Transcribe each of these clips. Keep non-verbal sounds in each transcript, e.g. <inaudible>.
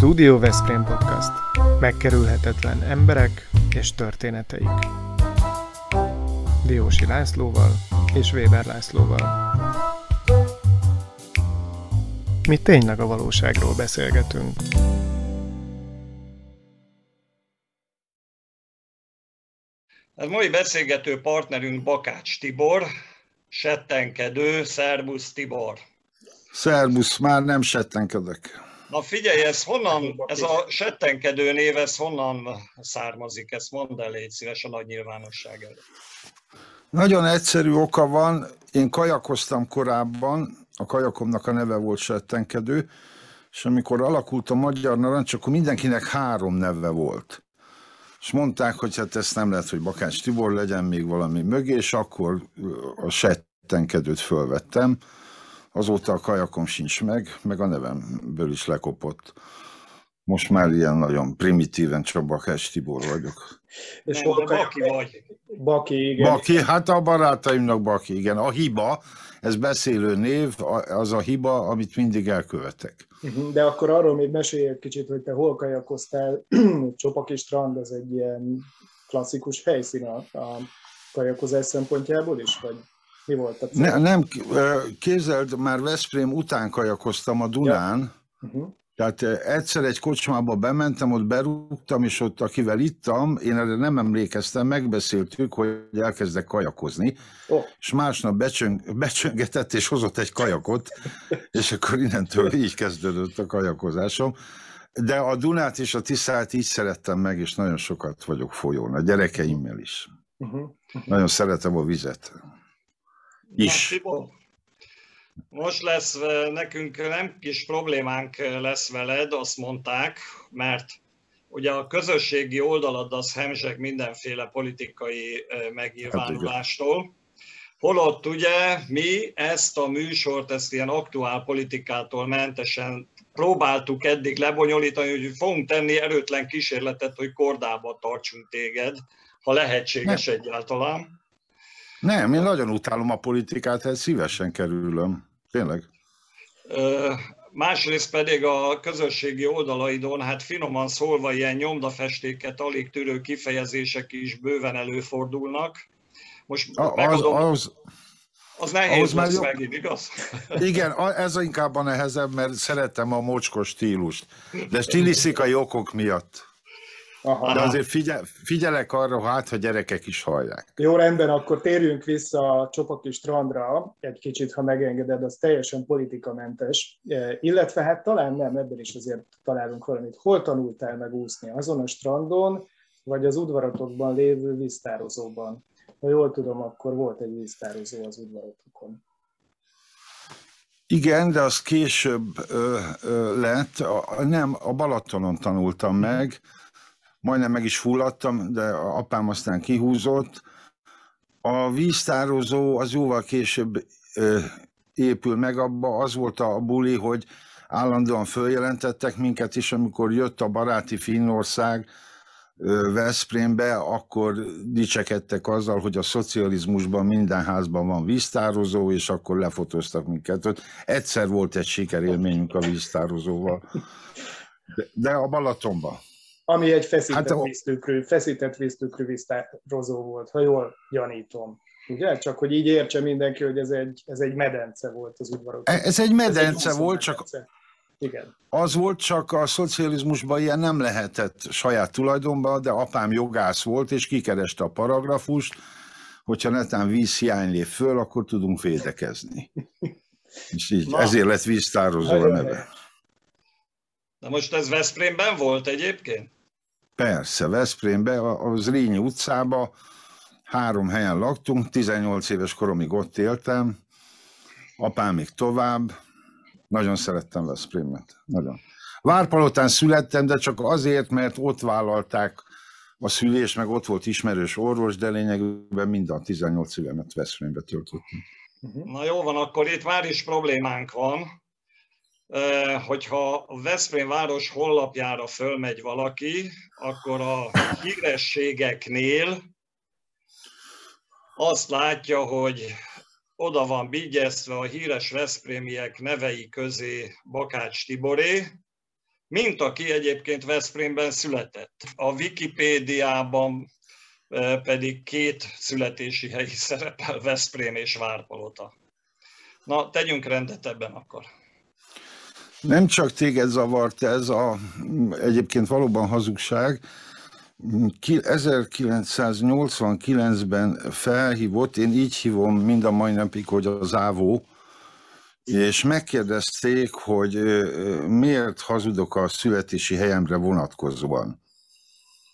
Studio Veszprém Podcast. Megkerülhetetlen emberek és történeteik. Diósi Lászlóval és Weber Lászlóval. Mi tényleg a valóságról beszélgetünk. A mai beszélgető partnerünk Bakács Tibor, settenkedő, szerbusz Tibor. Szerbusz, már nem settenkedek. Na figyelj, ez honnan, ez a settenkedő név, ez honnan származik? Ezt mondd el, légy szíves a nagy nyilvánosság előtt. Nagyon egyszerű oka van. Én kajakoztam korábban, a kajakomnak a neve volt settenkedő, és amikor alakult a Magyar Narancs, akkor mindenkinek három neve volt. És mondták, hogy hát ezt nem lehet, hogy Bakács Tibor legyen még valami mögé, és akkor a settenkedőt fölvettem Azóta a kajakom sincs meg, meg a nevemből is lekopott. Most már ilyen nagyon primitíven csak Bakás Tibor vagyok. És Nem, Baki vagy. Baki, igen. Baki, hát a barátaimnak Baki, igen. A hiba, ez beszélő név, az a hiba, amit mindig elkövetek. Mhm, de akkor arról még mesélj egy kicsit, hogy te hol kajakoztál. <clears throat> Csopaki strand, az egy ilyen klasszikus helyszín a, a kajakozás szempontjából is, vagy? Mi volt a cél? Ne, nem, képzeld, már Veszprém után kajakoztam a Dunán, ja. uh-huh. Tehát egyszer egy kocsmába bementem, ott berúgtam, és ott akivel ittam, én erre nem emlékeztem, megbeszéltük, hogy elkezdek kajakozni, oh. és másnap becsöng, becsöngetett, és hozott egy kajakot, <laughs> és akkor innentől így kezdődött a kajakozásom. De a Dunát és a Tiszát így szerettem meg, és nagyon sokat vagyok folyón, a gyerekeimmel is. Uh-huh. Nagyon szeretem a vizet is. Most lesz nekünk nem kis problémánk lesz veled, azt mondták, mert ugye a közösségi oldalad az hemzseg mindenféle politikai megnyilvánulástól. Hát Holott ugye mi ezt a műsort, ezt ilyen aktuál politikától mentesen próbáltuk eddig lebonyolítani, hogy fogunk tenni erőtlen kísérletet, hogy kordába tartsunk téged, ha lehetséges egyáltalán. Nem, én nagyon utálom a politikát, ezt szívesen kerülöm. Tényleg. Ö, másrészt pedig a közösségi oldalaidon, hát finoman szólva ilyen nyomdafestéket alig tűrő kifejezések is bőven előfordulnak. Most a, megadom, az, az, az nehéz jó... megint, igaz? <laughs> Igen, ez inkább a nehezebb, mert szeretem a mocskos stílust. De stilisztikai okok miatt. Aha. De azért figyel, figyelek arra, hát, hogy gyerekek is hallják. Jó, rendben, akkor térjünk vissza a Csopaki strandra egy kicsit, ha megengeded, az teljesen politikamentes, e, illetve hát talán nem, ebben is azért találunk valamit. Hol tanultál meg úszni? Azon a strandon, vagy az udvaratokban lévő víztározóban? Ha jól tudom, akkor volt egy víztározó az udvaratokon. Igen, de az később ö, ö, lett. A, nem, a Balatonon tanultam meg, majdnem meg is fulladtam, de apám aztán kihúzott. A víztározó az jóval később ö, épül meg, abba az volt a buli, hogy állandóan följelentettek minket is, amikor jött a baráti Finnország Veszprémbe, akkor dicsekedtek azzal, hogy a szocializmusban minden házban van víztározó, és akkor lefotóztak minket. Egyszer volt egy sikerélményünk a víztározóval, de, de a Balatonban. Ami egy feszített, hát, víztükrű, feszített víztükrű víztározó volt, ha jól gyanítom. Ugye? Csak hogy így értse mindenki, hogy ez egy, ez egy medence volt az udvarok. E, ez egy medence ez egy volt, medence. csak igen. Az volt, csak a szocializmusban ilyen nem lehetett saját tulajdonban, de apám jogász volt, és kikereste a paragrafust, hogyha netán vízhiány lép föl, akkor tudunk védekezni. <laughs> És így, Na. ezért lett víztározó a neve. Na most ez Veszprémben volt egyébként? Persze, Veszprémbe, az Rényi utcába. Három helyen laktunk, 18 éves koromig ott éltem, apám még tovább, nagyon szerettem Veszprémet, nagyon. Várpalotán születtem, de csak azért, mert ott vállalták a szülés, meg ott volt ismerős orvos, de lényegében mind a 18 évemet Veszprémbe töltöttem. Na jó van, akkor itt már is problémánk van hogyha a Veszprém város honlapjára fölmegy valaki, akkor a hírességeknél azt látja, hogy oda van bigyeztve a híres Veszprémiek nevei közé Bakács Tiboré, mint aki egyébként Veszprémben született. A Wikipédiában pedig két születési helyi <laughs> szerepel, Veszprém és Várpalota. Na, tegyünk rendet ebben akkor. Nem csak téged zavart ez a egyébként valóban hazugság, 1989-ben felhívott, én így hívom mind a mai napig, hogy az ávó, és megkérdezték, hogy miért hazudok a születési helyemre vonatkozóan.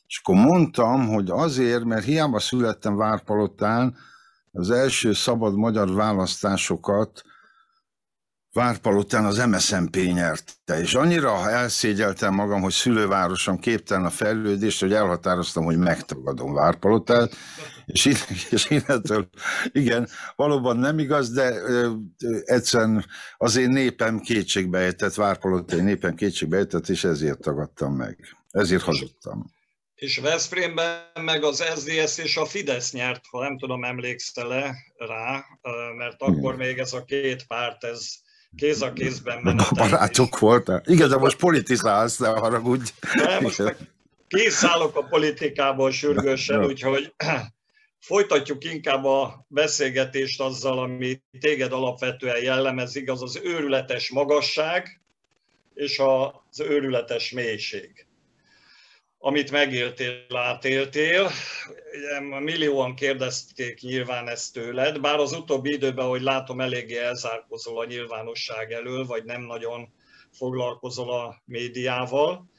És akkor mondtam, hogy azért, mert hiába születtem Várpalotán, az első szabad magyar választásokat Várpalotán az MSZNP nyerte, és annyira elszégyeltem magam, hogy szülővárosom képtelen a fejlődést, hogy elhatároztam, hogy megtagadom Várpalotát, és, <laughs> és innentől, igen, valóban nem igaz, de ö, ö, egyszerűen az én népem kétségbe ejtett, Várpalotai népem kétségbe ejtett, és ezért tagadtam meg. Ezért hazudtam. És Veszprémben meg az SZDSZ és a Fidesz nyert, ha nem tudom, emlékszel-e rá, mert akkor Igen. még ez a két párt, ez kéz a kézben menetel. Barátok. Igen, de most politizálsz, ne haragudj. Nem, most készállok a politikából sürgősen, úgyhogy folytatjuk inkább a beszélgetést azzal, ami téged alapvetően jellemezik, az az őrületes magasság és az őrületes mélység amit megéltél, átéltél. Millióan kérdezték nyilván ezt tőled, bár az utóbbi időben, hogy látom, eléggé elzárkozol a nyilvánosság elől, vagy nem nagyon foglalkozol a médiával.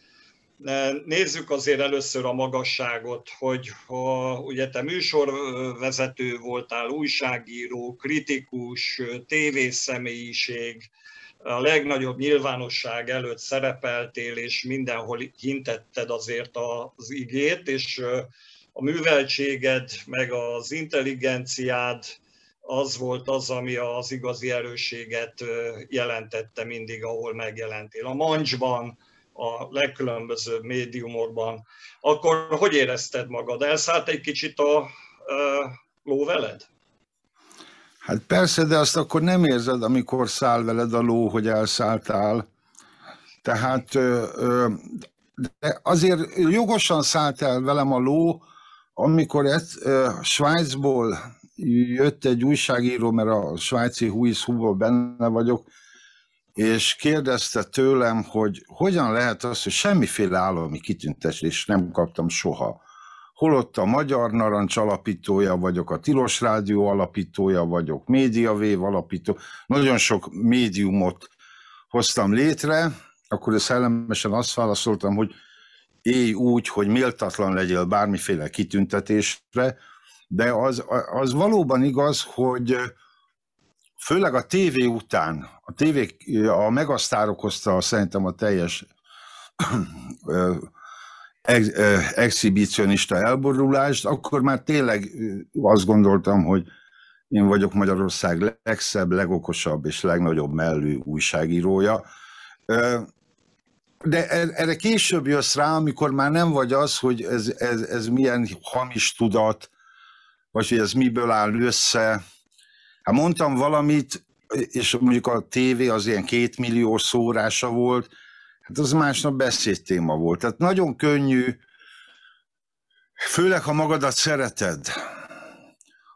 Nézzük azért először a magasságot, hogy ha ugye te műsorvezető voltál, újságíró, kritikus, tévészemélyiség, a legnagyobb nyilvánosság előtt szerepeltél, és mindenhol hintetted azért az igét, és a műveltséged, meg az intelligenciád az volt az, ami az igazi erősséget jelentette mindig, ahol megjelentél. A mancsban, a legkülönbözőbb médiumokban. Akkor hogy érezted magad? Elszállt egy kicsit a ló veled? Hát persze, de azt akkor nem érzed, amikor száll veled a ló, hogy elszálltál. Tehát de azért jogosan szállt el velem a ló, amikor ez, Svájcból jött egy újságíró, mert a svájci Huiz benne vagyok, és kérdezte tőlem, hogy hogyan lehet az, hogy semmiféle állami kitüntetést nem kaptam soha holott a Magyar Narancs alapítója vagyok, a Tilos Rádió alapítója vagyok, Médiavév alapító, nagyon sok médiumot hoztam létre, akkor ezt szellemesen azt válaszoltam, hogy élj úgy, hogy méltatlan legyél bármiféle kitüntetésre, de az, az valóban igaz, hogy főleg a tévé után, a tévé, a megasztár okozta szerintem a teljes ex, exhibicionista elborulást, akkor már tényleg azt gondoltam, hogy én vagyok Magyarország legszebb, legokosabb és legnagyobb mellű újságírója. De er, erre később jössz rá, amikor már nem vagy az, hogy ez, ez, ez milyen hamis tudat, vagy hogy ez miből áll össze. Hát mondtam valamit, és mondjuk a tévé az ilyen kétmilliós szórása volt, hát az másnap beszédtéma volt. Tehát nagyon könnyű, főleg ha magadat szereted,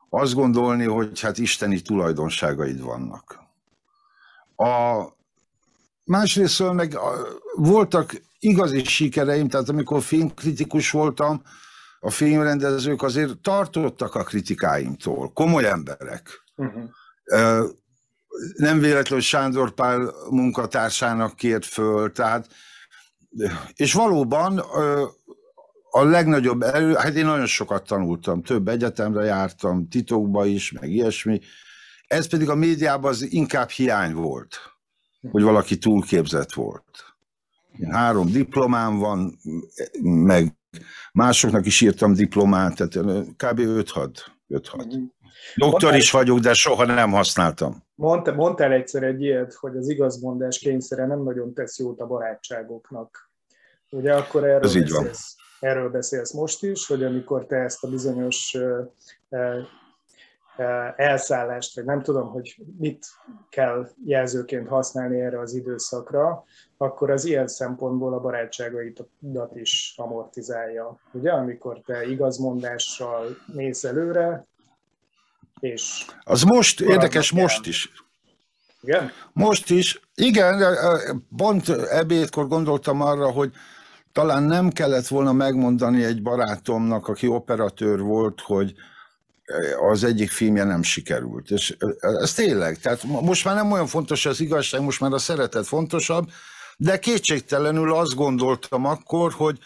azt gondolni, hogy hát isteni tulajdonságaid vannak. A másrészt meg voltak igazi sikereim, tehát amikor filmkritikus voltam, a filmrendezők azért tartottak a kritikáimtól, komoly emberek. Uh-huh nem véletlenül Sándor Pál munkatársának kért föl, tehát, és valóban a legnagyobb erő, hát én nagyon sokat tanultam, több egyetemre jártam, titokba is, meg ilyesmi, ez pedig a médiában az inkább hiány volt, hogy valaki túlképzett volt. Három diplomám van, meg másoknak is írtam diplomát, tehát kb. 5-6. Doktor is vagyok, de soha nem használtam. Mondta, mondtál egyszer egy ilyet, hogy az igazmondás kényszere nem nagyon tesz jót a barátságoknak. Ugye akkor erről, Ez beszélsz, erről beszélsz most is, hogy amikor te ezt a bizonyos elszállást, vagy nem tudom, hogy mit kell jelzőként használni erre az időszakra, akkor az ilyen szempontból a barátságaidat is amortizálja. Ugye, amikor te igazmondással mész előre, és... Az most, érdekes most is. Igen? Most is. Igen, pont ebédkor gondoltam arra, hogy talán nem kellett volna megmondani egy barátomnak, aki operatőr volt, hogy az egyik filmje nem sikerült. És ez tényleg, tehát most már nem olyan fontos az igazság, most már a szeretet fontosabb, de kétségtelenül azt gondoltam akkor, hogy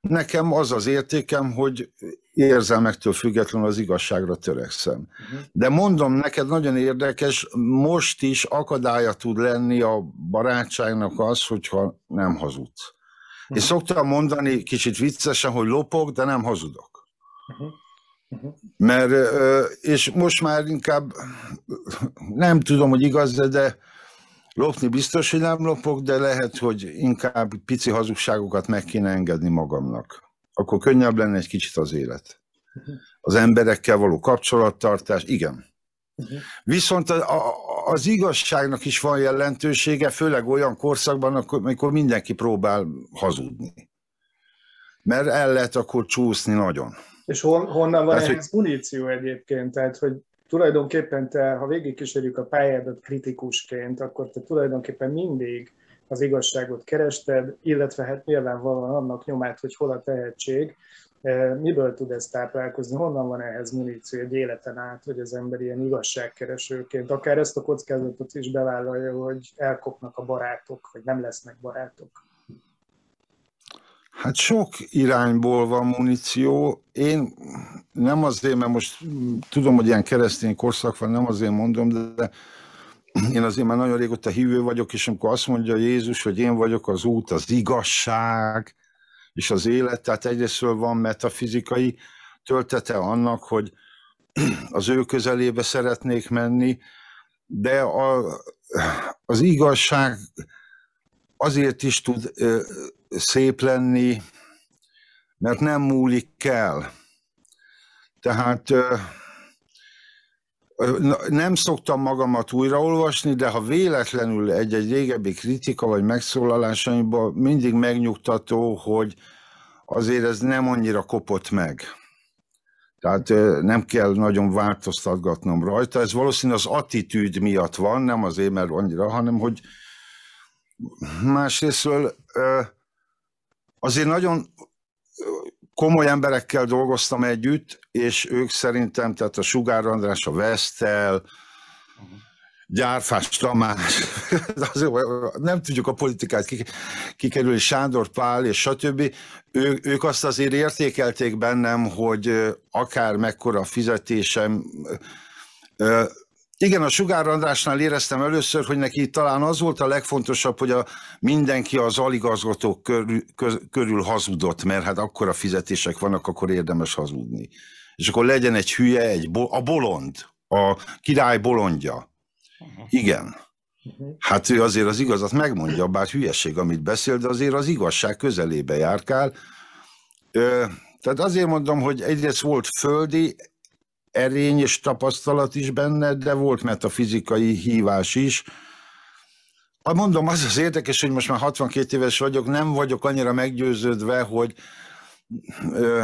nekem az az értékem, hogy érzelmektől függetlenül az igazságra törekszem. Uh-huh. De mondom, neked nagyon érdekes, most is akadálya tud lenni a barátságnak az, hogyha nem hazudsz. Uh-huh. És szoktam mondani kicsit viccesen, hogy lopok, de nem hazudok. Uh-huh. Uh-huh. Mert, és most már inkább nem tudom, hogy igaz, de lopni biztos, hogy nem lopok, de lehet, hogy inkább pici hazugságokat meg kéne engedni magamnak. Akkor könnyebb lenne egy kicsit az élet. Az emberekkel való kapcsolattartás, igen. Viszont az igazságnak is van jelentősége, főleg olyan korszakban, amikor mindenki próbál hazudni. Mert el lehet akkor csúszni nagyon. És hon, honnan van hát, ehhez hogy... muníció egyébként? Tehát, hogy tulajdonképpen te, ha végigkísérjük a pályádat kritikusként, akkor te tulajdonképpen mindig az igazságot kerested, illetve hát nyilvánvalóan annak nyomát, hogy hol a tehetség, e, miből tud ez táplálkozni, honnan van ehhez muníció egy életen át, hogy az ember ilyen igazságkeresőként, akár ezt a kockázatot is bevállalja, hogy elkopnak a barátok, vagy nem lesznek barátok. Hát sok irányból van muníció. Én nem azért, mert most tudom, hogy ilyen keresztény korszak van, nem azért mondom, de én azért már nagyon régóta hívő vagyok, és amikor azt mondja Jézus, hogy én vagyok az út, az igazság és az élet, tehát egyrésztről van metafizikai töltete annak, hogy <clears throat> az ő közelébe szeretnék menni, de a, az igazság azért is tud szép lenni, mert nem múlik el. Tehát nem szoktam magamat újraolvasni, de ha véletlenül egy-egy régebbi kritika vagy megszólalásaimban mindig megnyugtató, hogy azért ez nem annyira kopott meg. Tehát nem kell nagyon változtatgatnom rajta. Ez valószínűleg az attitűd miatt van, nem azért, mert annyira, hanem hogy másrésztről azért nagyon komoly emberekkel dolgoztam együtt, és ők szerintem, tehát a Sugár András, a Vesztel, Gyárfás Tamás, <laughs> nem tudjuk a politikát kikerülni, Sándor Pál és stb. Ő, ők azt azért értékelték bennem, hogy akár mekkora fizetésem, igen, a Sugár Andrásnál éreztem először, hogy neki talán az volt a legfontosabb, hogy a, mindenki az aligazgatók körül, körül hazudott, mert hát akkor a fizetések vannak, akkor érdemes hazudni. És akkor legyen egy hülye, egy bo, a bolond, a király bolondja. Igen. Hát ő azért az igazat megmondja, bár hülyeség, amit beszél, de azért az igazság közelébe járkál. Ö, tehát azért mondom, hogy egyrészt volt földi, erény és tapasztalat is benne, de volt metafizikai hívás is. Mondom, az az érdekes, hogy most már 62 éves vagyok, nem vagyok annyira meggyőződve, hogy ö,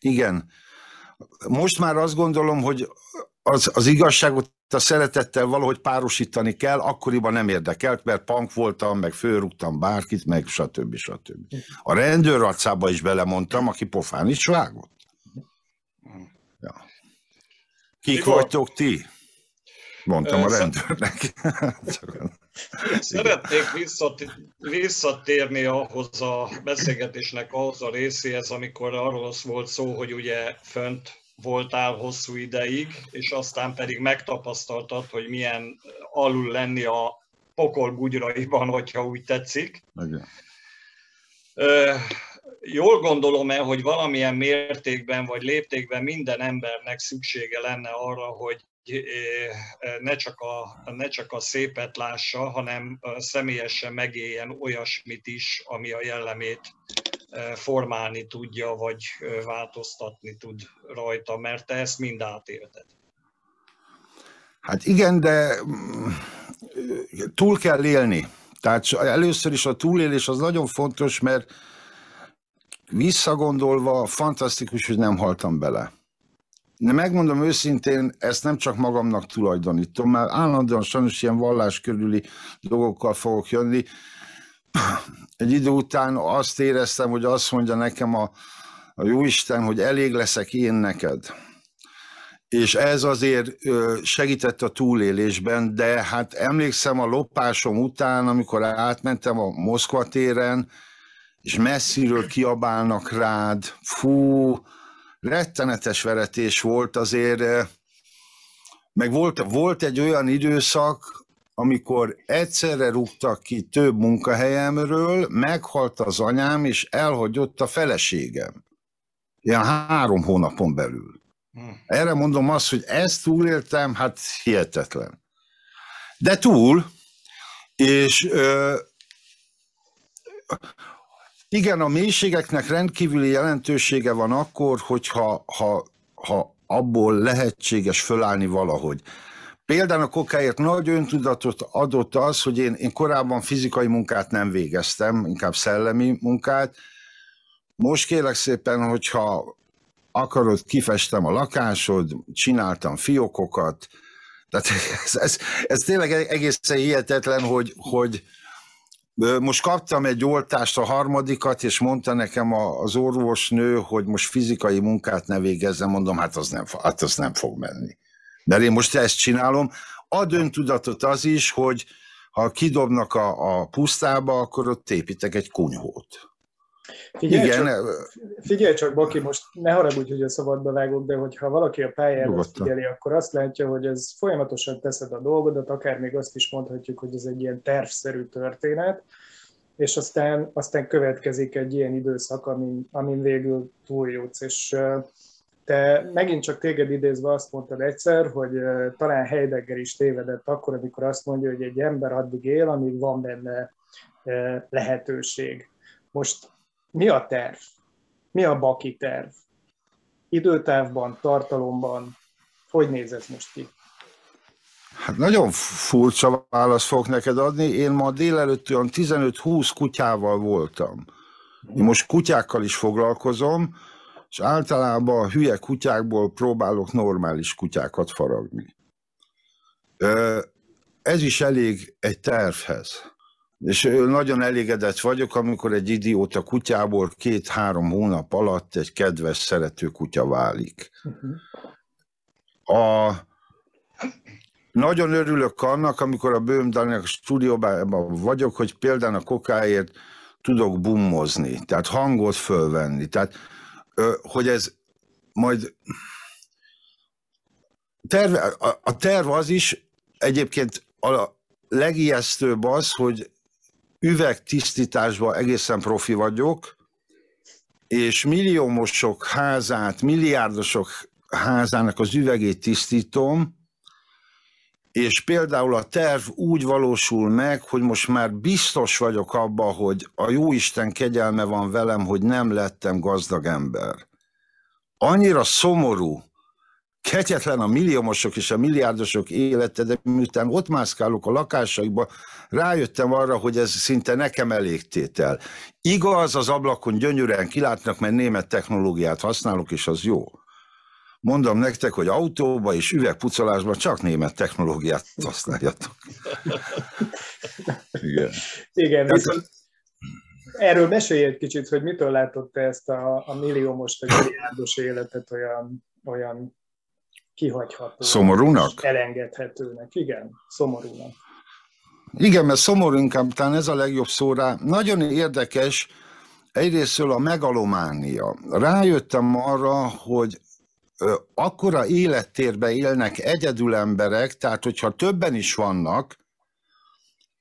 igen, most már azt gondolom, hogy az, az igazságot a szeretettel valahogy párosítani kell, akkoriban nem érdekelt, mert punk voltam, meg fölrúgtam bárkit, meg stb. stb. A rendőr arcába is belemondtam, aki pofán is vágott. Kik Igor. vagytok ti? Mondtam a rendőrnek. Szeretnék visszatérni ahhoz a beszélgetésnek ahhoz a részéhez, amikor arról volt szó, hogy ugye fönt voltál hosszú ideig, és aztán pedig megtapasztaltad, hogy milyen alul lenni a pokol bugyraiban, hogyha úgy tetszik. Igen jól gondolom el, hogy valamilyen mértékben vagy léptékben minden embernek szüksége lenne arra, hogy eh, ne csak, a, ne csak a szépet lássa, hanem személyesen megéljen olyasmit is, ami a jellemét eh, formálni tudja, vagy eh, változtatni tud rajta, mert te ezt mind átélted. Hát igen, de mm, túl kell élni. Tehát először is a túlélés az nagyon fontos, mert visszagondolva fantasztikus, hogy nem haltam bele. De megmondom őszintén, ezt nem csak magamnak tulajdonítom, mert állandóan sajnos ilyen vallás körüli dolgokkal fogok jönni. Egy idő után azt éreztem, hogy azt mondja nekem a, a Jóisten, hogy elég leszek én neked. És ez azért segített a túlélésben, de hát emlékszem a lopásom után, amikor átmentem a Moszkva téren, és messziről kiabálnak rád, fú, rettenetes veretés volt azért, eh, meg volt, volt egy olyan időszak, amikor egyszerre rúgtak ki több munkahelyemről, meghalt az anyám, és elhagyott a feleségem. Ilyen három hónapon belül. Hmm. Erre mondom azt, hogy ezt túléltem, hát hihetetlen. De túl, és ö, igen, a mélységeknek rendkívüli jelentősége van akkor, hogyha ha, ha abból lehetséges fölállni valahogy. Például a kokáért nagy öntudatot adott az, hogy én, én korábban fizikai munkát nem végeztem, inkább szellemi munkát. Most kérlek szépen, hogyha akarod, kifestem a lakásod, csináltam fiókokat, tehát ez, ez, ez tényleg egészen hihetetlen, hogy, hogy, most kaptam egy oltást, a harmadikat, és mondta nekem az orvosnő, hogy most fizikai munkát ne végezzem, mondom, hát az nem, hát az nem fog menni. Mert én most ezt csinálom. Ad öntudatot az is, hogy ha kidobnak a, a pusztába, akkor ott építek egy kunyhót. Figyelj, Igen. Csak, figyelj csak, Baki, most ne haragudj, hogy a szabadba vágok, de hogyha valaki a pályára figyeli, akkor azt látja, hogy ez folyamatosan teszed a dolgodat, akár még azt is mondhatjuk, hogy ez egy ilyen tervszerű történet, és aztán, aztán következik egy ilyen időszak, amin, amin végül túljutsz, és te megint csak téged idézve azt mondtad egyszer, hogy talán Heidegger is tévedett akkor, amikor azt mondja, hogy egy ember addig él, amíg van benne lehetőség. Most mi a terv? Mi a baki terv? Időtávban, tartalomban, hogy néz ez most ki? Hát nagyon furcsa választ fogok neked adni. Én ma délelőtt olyan 15-20 kutyával voltam. Én most kutyákkal is foglalkozom, és általában a hülye kutyákból próbálok normális kutyákat faragni. Ez is elég egy tervhez. És nagyon elégedett vagyok, amikor egy idióta kutyából két-három hónap alatt egy kedves, szerető kutya válik. A, nagyon örülök annak, amikor a Bőm Daniel stúdióban vagyok, hogy például a kokáért tudok bummozni, tehát hangot fölvenni. Tehát, hogy ez majd terve, a, a terv az is egyébként a legijesztőbb az, hogy üvegtisztításban egészen profi vagyok, és milliómosok házát, milliárdosok házának az üvegét tisztítom, és például a terv úgy valósul meg, hogy most már biztos vagyok abban, hogy a Jóisten kegyelme van velem, hogy nem lettem gazdag ember. Annyira szomorú, kegyetlen a milliómosok és a milliárdosok élete, de miután ott mászkálok a lakásaikba, rájöttem arra, hogy ez szinte nekem elégtétel. Igaz, az ablakon gyönyörűen kilátnak, mert német technológiát használok, és az jó. Mondom nektek, hogy autóba és üvegpucolásban csak német technológiát használjatok. <laughs> Igen. Igen, viszont erről mesélj egy kicsit, hogy mitől látott te ezt a, a milliómos vagy milliárdos életet olyan, olyan kihagyható. Szomorúnak? Elengedhetőnek, igen, szomorúnak. Igen, mert szomorú inkább, talán ez a legjobb szó rá. Nagyon érdekes, egyrésztől a megalománia. Rájöttem arra, hogy akkora élettérbe élnek egyedül emberek, tehát hogyha többen is vannak,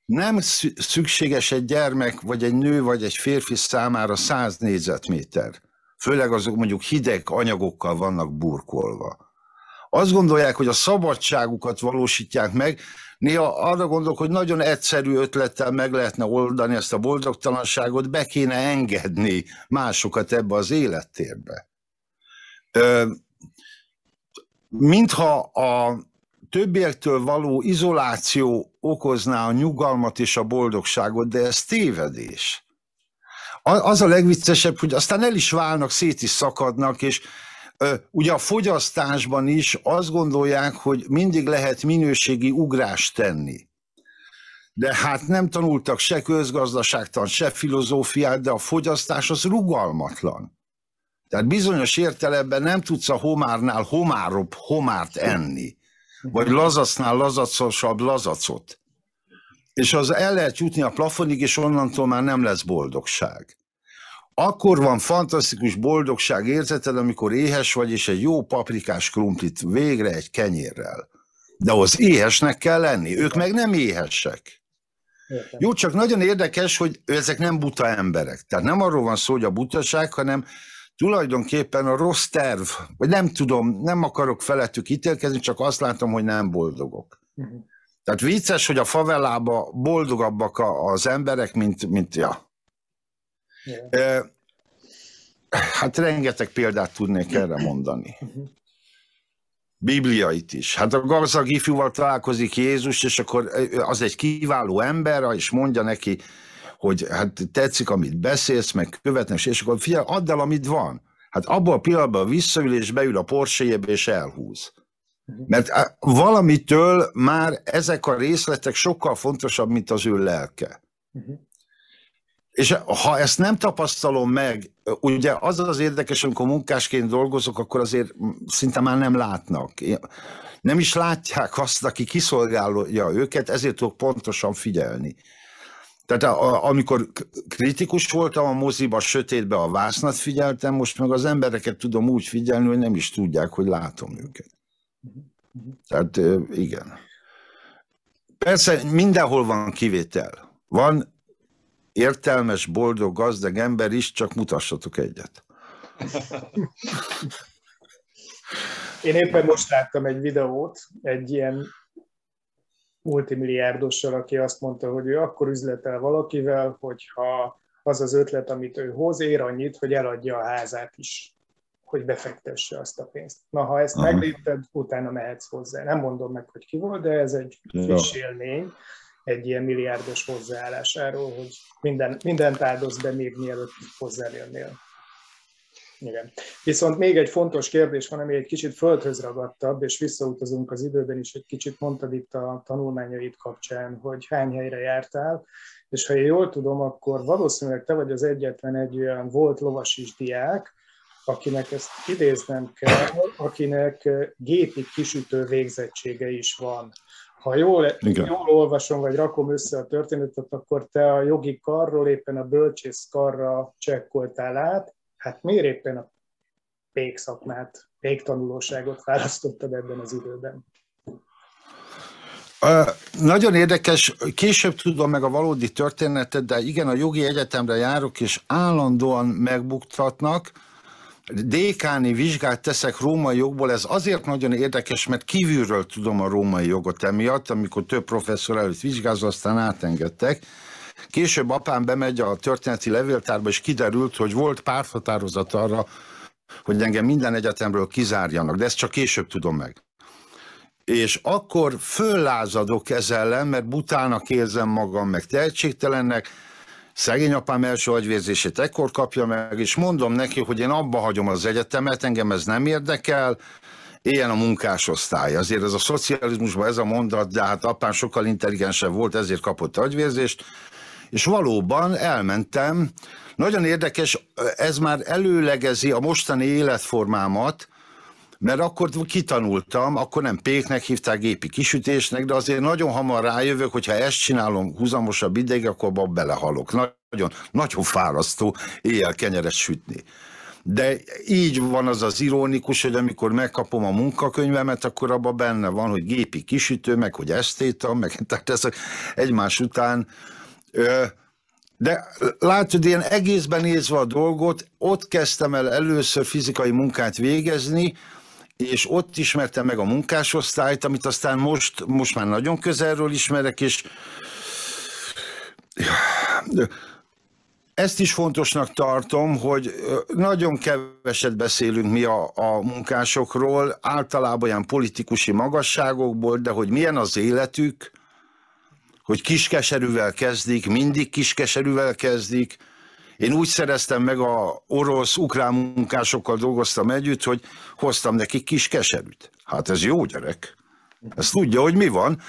nem szükséges egy gyermek, vagy egy nő, vagy egy férfi számára száz négyzetméter. Főleg azok mondjuk hideg anyagokkal vannak burkolva. Azt gondolják, hogy a szabadságukat valósítják meg, néha arra gondolok, hogy nagyon egyszerű ötlettel meg lehetne oldani ezt a boldogtalanságot, be kéne engedni másokat ebbe az élettérbe mintha a többiektől való izoláció okozná a nyugalmat és a boldogságot, de ez tévedés. Az a legviccesebb, hogy aztán el is válnak, szét is szakadnak, és ugye a fogyasztásban is azt gondolják, hogy mindig lehet minőségi ugrást tenni. De hát nem tanultak se közgazdaságtan, se filozófiát, de a fogyasztás az rugalmatlan. Tehát bizonyos értelemben nem tudsz a homárnál homárobb homárt enni, vagy lazacnál lazacosabb lazacot. És az el lehet jutni a plafonig, és onnantól már nem lesz boldogság. Akkor van fantasztikus boldogság érzeted, amikor éhes vagy, és egy jó paprikás krumplit végre egy kenyérrel. De az éhesnek kell lenni, ők meg nem éhesek. Értem. Jó, csak nagyon érdekes, hogy ezek nem buta emberek. Tehát nem arról van szó, hogy a butaság, hanem tulajdonképpen a rossz terv, vagy nem tudom, nem akarok felettük ítélkezni, csak azt látom, hogy nem boldogok. Uh-huh. Tehát vicces, hogy a favelába boldogabbak az emberek, mint, mint ja. Hát rengeteg példát tudnék erre mondani. Bibliait is. Hát a gazdag ifjúval találkozik Jézus, és akkor az egy kiváló ember, és mondja neki, hogy hát tetszik, amit beszélsz, meg követnek, és akkor figyelj, add el, amit van. Hát abban a pillanatban visszaül, és beül a porsche és elhúz. Mert valamitől már ezek a részletek sokkal fontosabb, mint az ő lelke. És ha ezt nem tapasztalom meg, ugye az az érdekes, amikor munkásként dolgozok, akkor azért szinte már nem látnak. Nem is látják azt, aki kiszolgálja őket, ezért tudok pontosan figyelni. Tehát a, amikor kritikus voltam a moziba, sötétbe a vásznat figyeltem, most meg az embereket tudom úgy figyelni, hogy nem is tudják, hogy látom őket. Tehát igen. Persze mindenhol van kivétel. Van értelmes, boldog, gazdag ember is, csak mutassatok egyet. Én éppen most láttam egy videót, egy ilyen multimilliárdossal, aki azt mondta, hogy ő akkor üzletel valakivel, hogyha az az ötlet, amit ő hoz, ér annyit, hogy eladja a házát is, hogy befektesse azt a pénzt. Na, ha ezt meglépted, utána mehetsz hozzá. Nem mondom meg, hogy ki volt, de ez egy friss élmény egy ilyen milliárdos hozzáállásáról, hogy minden, mindent áldoz be még mielőtt hozzájönnél. Igen. Viszont még egy fontos kérdés van, ami egy kicsit földhöz ragadtabb, és visszautazunk az időben is, egy kicsit mondtad itt a tanulmányaid kapcsán, hogy hány helyre jártál, és ha én jól tudom, akkor valószínűleg te vagy az egyetlen egy olyan volt lovasis diák, akinek ezt idéznem kell, akinek gépi kisütő végzettsége is van. Ha jól, jól olvasom, vagy rakom össze a történetet, akkor te a jogi karról éppen a bölcsész karra csekkoltál át, hát miért éppen a pékszakmát, péktanulóságot választottad ebben az időben? Nagyon érdekes, később tudom meg a valódi történetet, de igen, a jogi egyetemre járok, és állandóan megbuktatnak, dékáni vizsgát teszek római jogból, ez azért nagyon érdekes, mert kívülről tudom a római jogot emiatt, amikor több professzor előtt vizsgázva, aztán átengedtek, Később apám bemegy a történeti levéltárba, és kiderült, hogy volt párthatározat arra, hogy engem minden egyetemről kizárjanak, de ezt csak később tudom meg. És akkor föllázadok ezzel ellen, mert butának érzem magam, meg tehetségtelennek, szegény apám első agyvérzését ekkor kapja meg, és mondom neki, hogy én abba hagyom az egyetemet, engem ez nem érdekel, éljen a munkásosztály. Azért ez a szocializmusban ez a mondat, de hát apám sokkal intelligensebb volt, ezért kapott agyvérzést, és valóban elmentem. Nagyon érdekes, ez már előlegezi a mostani életformámat, mert akkor kitanultam, akkor nem péknek hívták, gépi kisütésnek, de azért nagyon hamar rájövök, hogy ha ezt csinálom húzamosabb ideig, akkor abban belehalok. Nagyon, nagyon fárasztó éjjel kenyeret sütni. De így van az az ironikus, hogy amikor megkapom a munkakönyvemet, akkor abban benne van, hogy gépi kisütő, meg hogy esztéta, meg <laughs> tehát ezek egymás után de látod, én egészben nézve a dolgot, ott kezdtem el először fizikai munkát végezni, és ott ismertem meg a munkásosztályt, amit aztán most, most már nagyon közelről ismerek, és ezt is fontosnak tartom, hogy nagyon keveset beszélünk mi a, a munkásokról, általában olyan politikusi magasságokból, de hogy milyen az életük, hogy kiskeserűvel kezdik, mindig kiskeserűvel kezdik. Én úgy szereztem meg a orosz-ukrán munkásokkal dolgoztam együtt, hogy hoztam nekik kiskeserűt. Hát ez jó gyerek. Ezt tudja, hogy mi van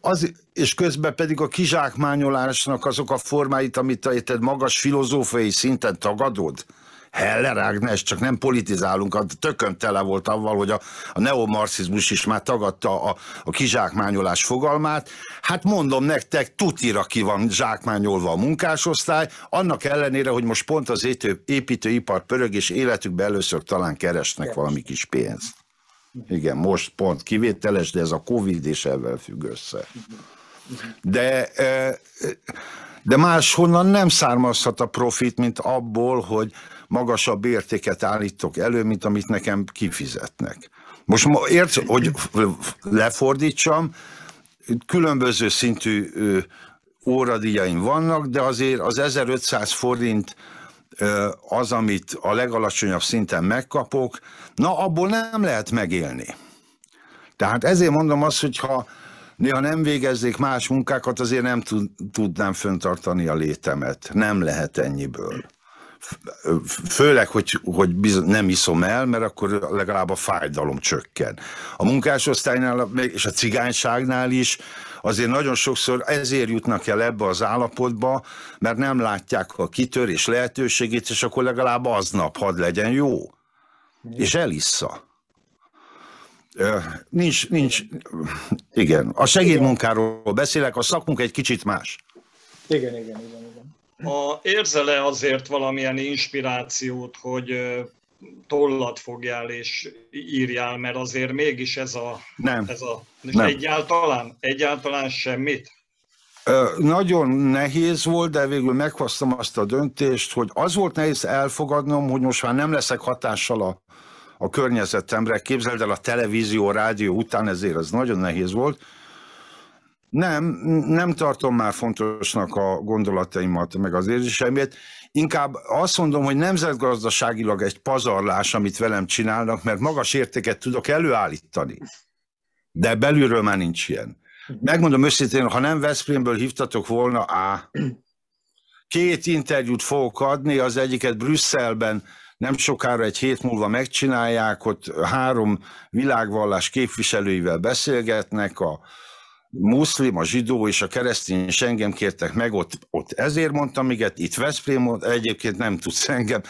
az, és közben pedig a kizsákmányolásnak azok a formáit, amit te magas filozófiai szinten tagadod, Heller Ágnes, csak nem politizálunk, a tökön tele volt avval, hogy a, a neomarxizmus is már tagadta a, a kizsákmányolás fogalmát. Hát mondom nektek, tutira ki van zsákmányolva a munkásosztály, annak ellenére, hogy most pont az építőipar pörög, és életükben először talán keresnek valami kis pénzt. Igen, most pont kivételes, de ez a Covid és ebben függ össze. De, de máshonnan nem származhat a profit, mint abból, hogy magasabb értéket állítok elő, mint amit nekem kifizetnek. Most érts, hogy lefordítsam, különböző szintű óradíjaim vannak, de azért az 1500 forint az, amit a legalacsonyabb szinten megkapok, na abból nem lehet megélni. Tehát ezért mondom azt, hogy ha néha nem végezzék más munkákat, azért nem tudnám föntartani a létemet. Nem lehet ennyiből. Főleg, hogy, hogy bizony, nem iszom el, mert akkor legalább a fájdalom csökken. A munkásosztálynál és a cigányságnál is azért nagyon sokszor ezért jutnak el ebbe az állapotba, mert nem látják a kitörés lehetőségét, és akkor legalább aznap hadd legyen jó. És elissza. Nincs, nincs, igen. A segédmunkáról beszélek, a szakmunk egy kicsit más. Igen, igen, igen. igen. A, érzel-e azért valamilyen inspirációt, hogy tollat fogjál és írjál, mert azért mégis ez a... Nem. Ez a nem. Egyáltalán? Egyáltalán semmit? Nagyon nehéz volt, de végül meghoztam azt a döntést, hogy az volt nehéz elfogadnom, hogy most már nem leszek hatással a, a környezetemre. Képzeld el a televízió, a rádió után, ezért az nagyon nehéz volt. Nem, nem tartom már fontosnak a gondolataimat, meg az érzéseimet. Inkább azt mondom, hogy nemzetgazdaságilag egy pazarlás, amit velem csinálnak, mert magas értéket tudok előállítani. De belülről már nincs ilyen. Megmondom őszintén, ha nem Veszprémből hívtatok volna, á, két interjút fogok adni, az egyiket Brüsszelben nem sokára egy hét múlva megcsinálják, ott három világvallás képviselőivel beszélgetnek, a muszlim, a zsidó és a keresztény és engem kértek meg, ott, ott ezért mondtam igen, itt Veszprém, egyébként nem tudsz engem,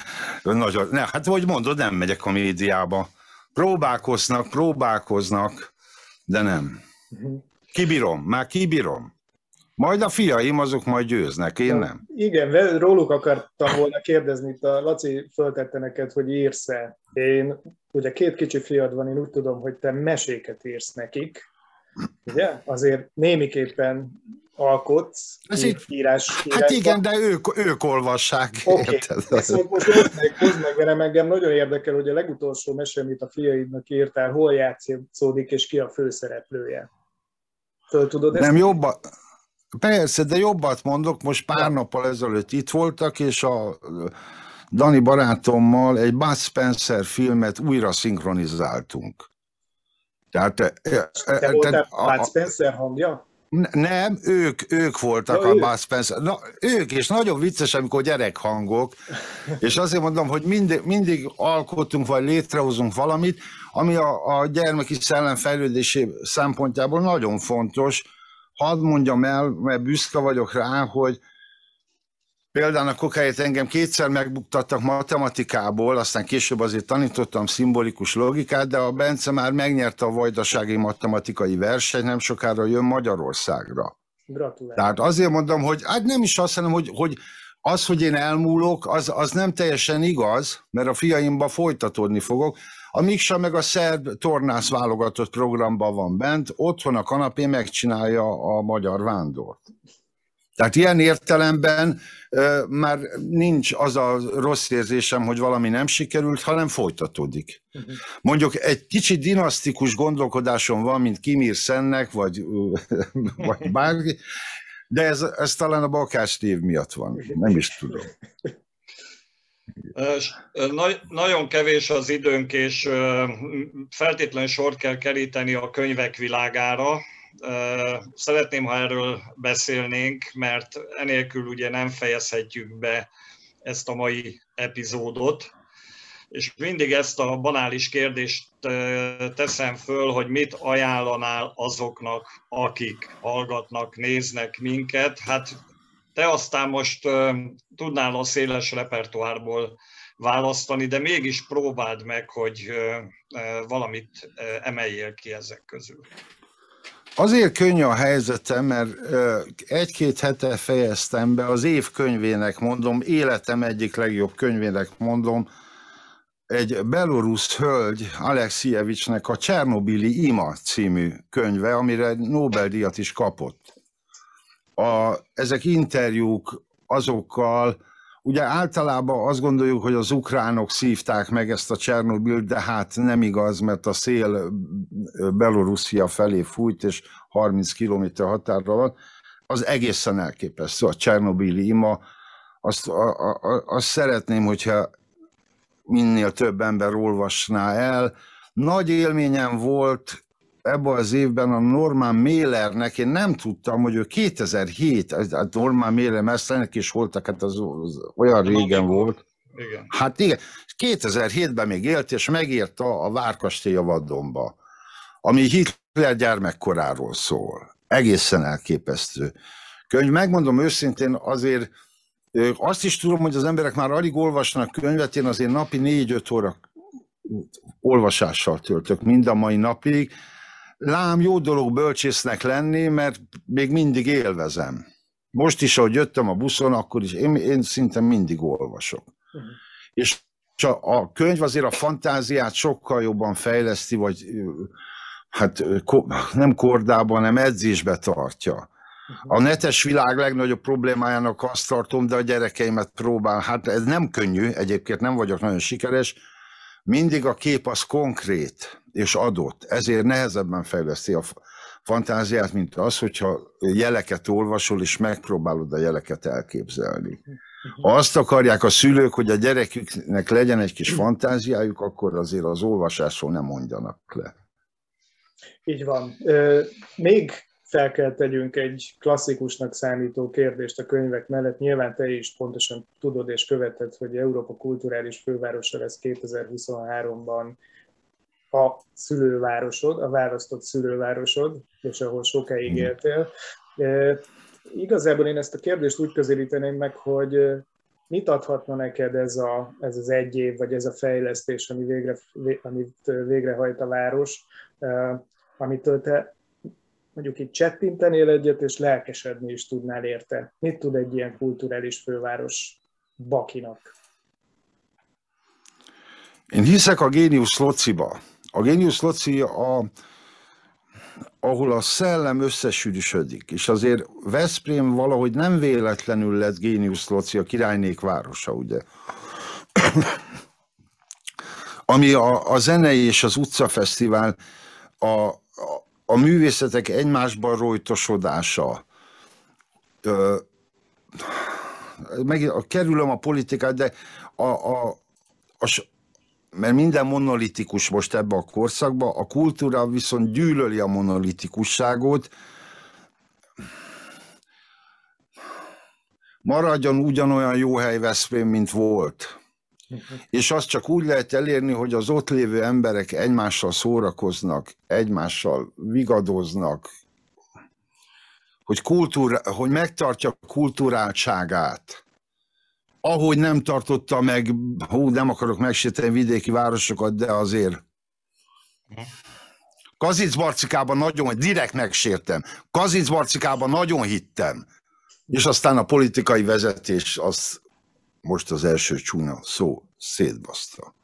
nagyon, ne, hát hogy mondod, nem megyek a médiába. Próbálkoznak, próbálkoznak, de nem. Kibírom, már kibírom. Majd a fiaim azok majd győznek, én nem. Igen, róluk akartam volna kérdezni, itt a Laci föltette neked, hogy írsz-e. Én, ugye két kicsi fiad van, én úgy tudom, hogy te meséket írsz nekik, ugye? Azért némiképpen alkotsz, Ez így, írás, írás. Hát igen, de ők, ők olvassák. Oké, okay. Viszont most hozd meg, hozd meg velem, engem nagyon érdekel, hogy a legutolsó mese, amit a fiaidnak írtál, hol játszódik, és ki a főszereplője. Föl tudod ezt? Nem, jobban, persze, de jobbat mondok, most pár nappal ezelőtt itt voltak, és a Dani barátommal egy Bud Spencer filmet újra szinkronizáltunk. Tehát, Te voltál Bud Spencer hangja? Nem, ők, ők voltak ja, a Bud Spencer. Na, ők, és nagyon vicces, amikor gyerekhangok, és azért mondom, hogy mindig, mindig alkotunk, vagy létrehozunk valamit, ami a, a gyermeki szellem fejlődésé szempontjából nagyon fontos. Hadd mondjam el, mert büszke vagyok rá, hogy Például a kokáért engem kétszer megbuktattak matematikából, aztán később azért tanítottam szimbolikus logikát, de a Bence már megnyerte a vajdasági matematikai versenyt, nem sokára jön Magyarországra. Gratulálok. Tehát azért mondom, hogy hát nem is azt hanem, hogy, hogy az, hogy én elmúlok, az, az nem teljesen igaz, mert a fiaimba folytatódni fogok. A Miksa meg a szerb tornász válogatott programban van bent, otthon a kanapé megcsinálja a magyar vándort. Tehát ilyen értelemben már nincs az a rossz érzésem, hogy valami nem sikerült, hanem folytatódik. Uh-huh. Mondjuk egy kicsit dinasztikus gondolkodásom van, mint Kimir Szennek, vagy, <laughs> vagy bárki, De ez, ez talán a Bakács név miatt van, nem is tudom. Nagy, nagyon kevés az időnk, és feltétlenül sort kell keríteni a könyvek világára. Szeretném, ha erről beszélnénk, mert enélkül ugye nem fejezhetjük be ezt a mai epizódot. És mindig ezt a banális kérdést teszem föl, hogy mit ajánlanál azoknak, akik hallgatnak, néznek minket. Hát te aztán most tudnál a széles repertoárból választani, de mégis próbáld meg, hogy valamit emeljél ki ezek közül. Azért könnyű a helyzetem, mert egy-két hete fejeztem be az év könyvének mondom, életem egyik legjobb könyvének mondom, egy belorusz hölgy, Alexievicsnek a Csernobili Ima című könyve, amire Nobel-díjat is kapott. A, ezek interjúk azokkal, ugye általában azt gondoljuk, hogy az ukránok szívták meg ezt a Csernobilt, de hát nem igaz, mert a szél Belorusszia felé fújt, és 30 km határra van. Az egészen elképesztő, a Csernobili ima. Azt, a, a, azt szeretném, hogyha minél több ember olvasná el. Nagy élményem volt ebben az évben a Norman Mailernek, én nem tudtam, hogy ő 2007, a Norman Mailer mesztenek is voltak, hát az, az olyan régen volt. Igen. Hát igen, 2007-ben még élt, és megírta a Várkastély a Vaddomba, ami Hitler gyermekkoráról szól. Egészen elképesztő könyv. Megmondom őszintén, azért azt is tudom, hogy az emberek már alig olvasnak könyvet, én azért napi 4-5 óra olvasással töltök mind a mai napig. Lám, jó dolog bölcsésznek lenni, mert még mindig élvezem. Most is, ahogy jöttem a buszon, akkor is én, én szinte mindig olvasok. Uh-huh. És a könyv azért a fantáziát sokkal jobban fejleszti, vagy hát nem kordában, hanem edzésbe tartja. A netes világ legnagyobb problémájának azt tartom, de a gyerekeimet próbál, hát ez nem könnyű, egyébként nem vagyok nagyon sikeres, mindig a kép az konkrét és adott, ezért nehezebben fejleszti a fantáziát, mint az, hogyha jeleket olvasol, és megpróbálod a jeleket elképzelni. Ha azt akarják a szülők, hogy a gyereküknek legyen egy kis fantáziájuk, akkor azért az olvasásról nem mondjanak le. Így van. Még fel kell tegyünk egy klasszikusnak számító kérdést a könyvek mellett. Nyilván te is pontosan tudod és követed, hogy Európa kulturális fővárosa lesz 2023-ban a szülővárosod, a választott szülővárosod, és ahol sokáig mhm. éltél. Igazából én ezt a kérdést úgy közelíteném meg, hogy mit adhatna neked ez, a, ez az egy év, vagy ez a fejlesztés, ami végre, amit végrehajt a város, amitől te mondjuk itt csettintenél egyet, és lelkesedni is tudnál érte. Mit tud egy ilyen kulturális főváros Bakinak? Én hiszek a Génius Lociba. A Génius Loci, a, ahol a szellem összesűrűsödik, és azért Veszprém valahogy nem véletlenül lett Génius Loci, a királynék városa, ugye? <clears throat> Ami a, a zenei és az utcafesztivál, a, a, a művészetek egymásban rojtosodása, meg a, kerülöm a politikát, de a, a, a, mert minden monolitikus most ebbe a korszakba, a kultúra viszont gyűlöli a monolitikusságot, maradjon ugyanolyan jó hely Veszprém, mint volt. És azt csak úgy lehet elérni, hogy az ott lévő emberek egymással szórakoznak, egymással vigadoznak, hogy, kultúra, hogy megtartja kulturáltságát. Ahogy nem tartotta meg, hú, nem akarok megsérteni vidéki városokat, de azért. Kazic Barcikában nagyon, direkt megsértem. Kazic Barcikában nagyon hittem. És aztán a politikai vezetés az most az első csúnya szó szétbaszta.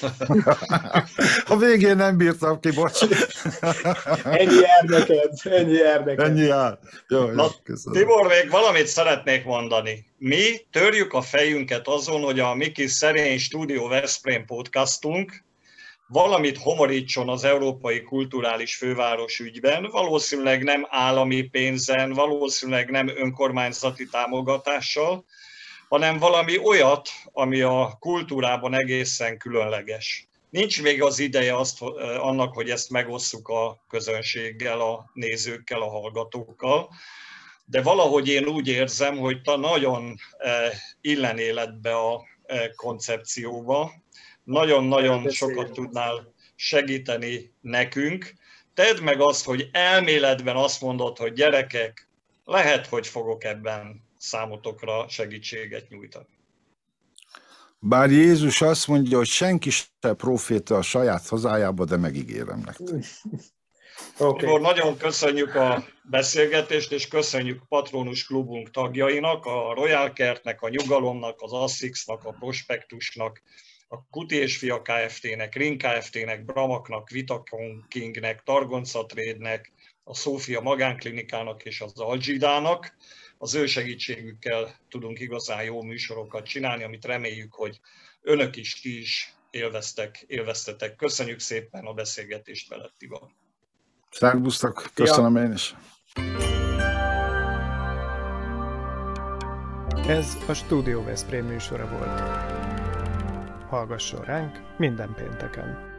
<laughs> A végén nem bírtam ki, bocs. ennyi érdeked, ennyi érdeked. Ennyi jár. Jó, Na, Tibor, még valamit szeretnék mondani. Mi törjük a fejünket azon, hogy a Miki Szerény Stúdió Veszprém podcastunk valamit homorítson az európai kulturális főváros ügyben, valószínűleg nem állami pénzen, valószínűleg nem önkormányzati támogatással, hanem valami olyat, ami a kultúrában egészen különleges. Nincs még az ideje azt, annak, hogy ezt megosszuk a közönséggel, a nézőkkel, a hallgatókkal, de valahogy én úgy érzem, hogy ta nagyon illen életbe a koncepcióba, nagyon-nagyon sokat tudnál segíteni nekünk. Tedd meg azt, hogy elméletben azt mondod, hogy gyerekek, lehet, hogy fogok ebben számotokra segítséget nyújtani. Bár Jézus azt mondja, hogy senki se proféta a saját hazájába, de megígérem nektek. <laughs> Okay. nagyon köszönjük a beszélgetést, és köszönjük Patronus Klubunk tagjainak, a Royal Kertnek, a Nyugalomnak, az Assixnak, a Prospektusnak, a Kuti és Fia Kft-nek, Ring Kft-nek, Bramaknak, Vitakon Kingnek, Targonca Trade-nek, a Szófia Magánklinikának és az Algidának. Az ő segítségükkel tudunk igazán jó műsorokat csinálni, amit reméljük, hogy önök is, ti is élveztek, élveztetek. Köszönjük szépen a beszélgetést veled, Tibor. Szerbusztok, köszönöm ja. én is. Ez a Studio Veszprém műsora volt. Hallgasson ránk minden pénteken!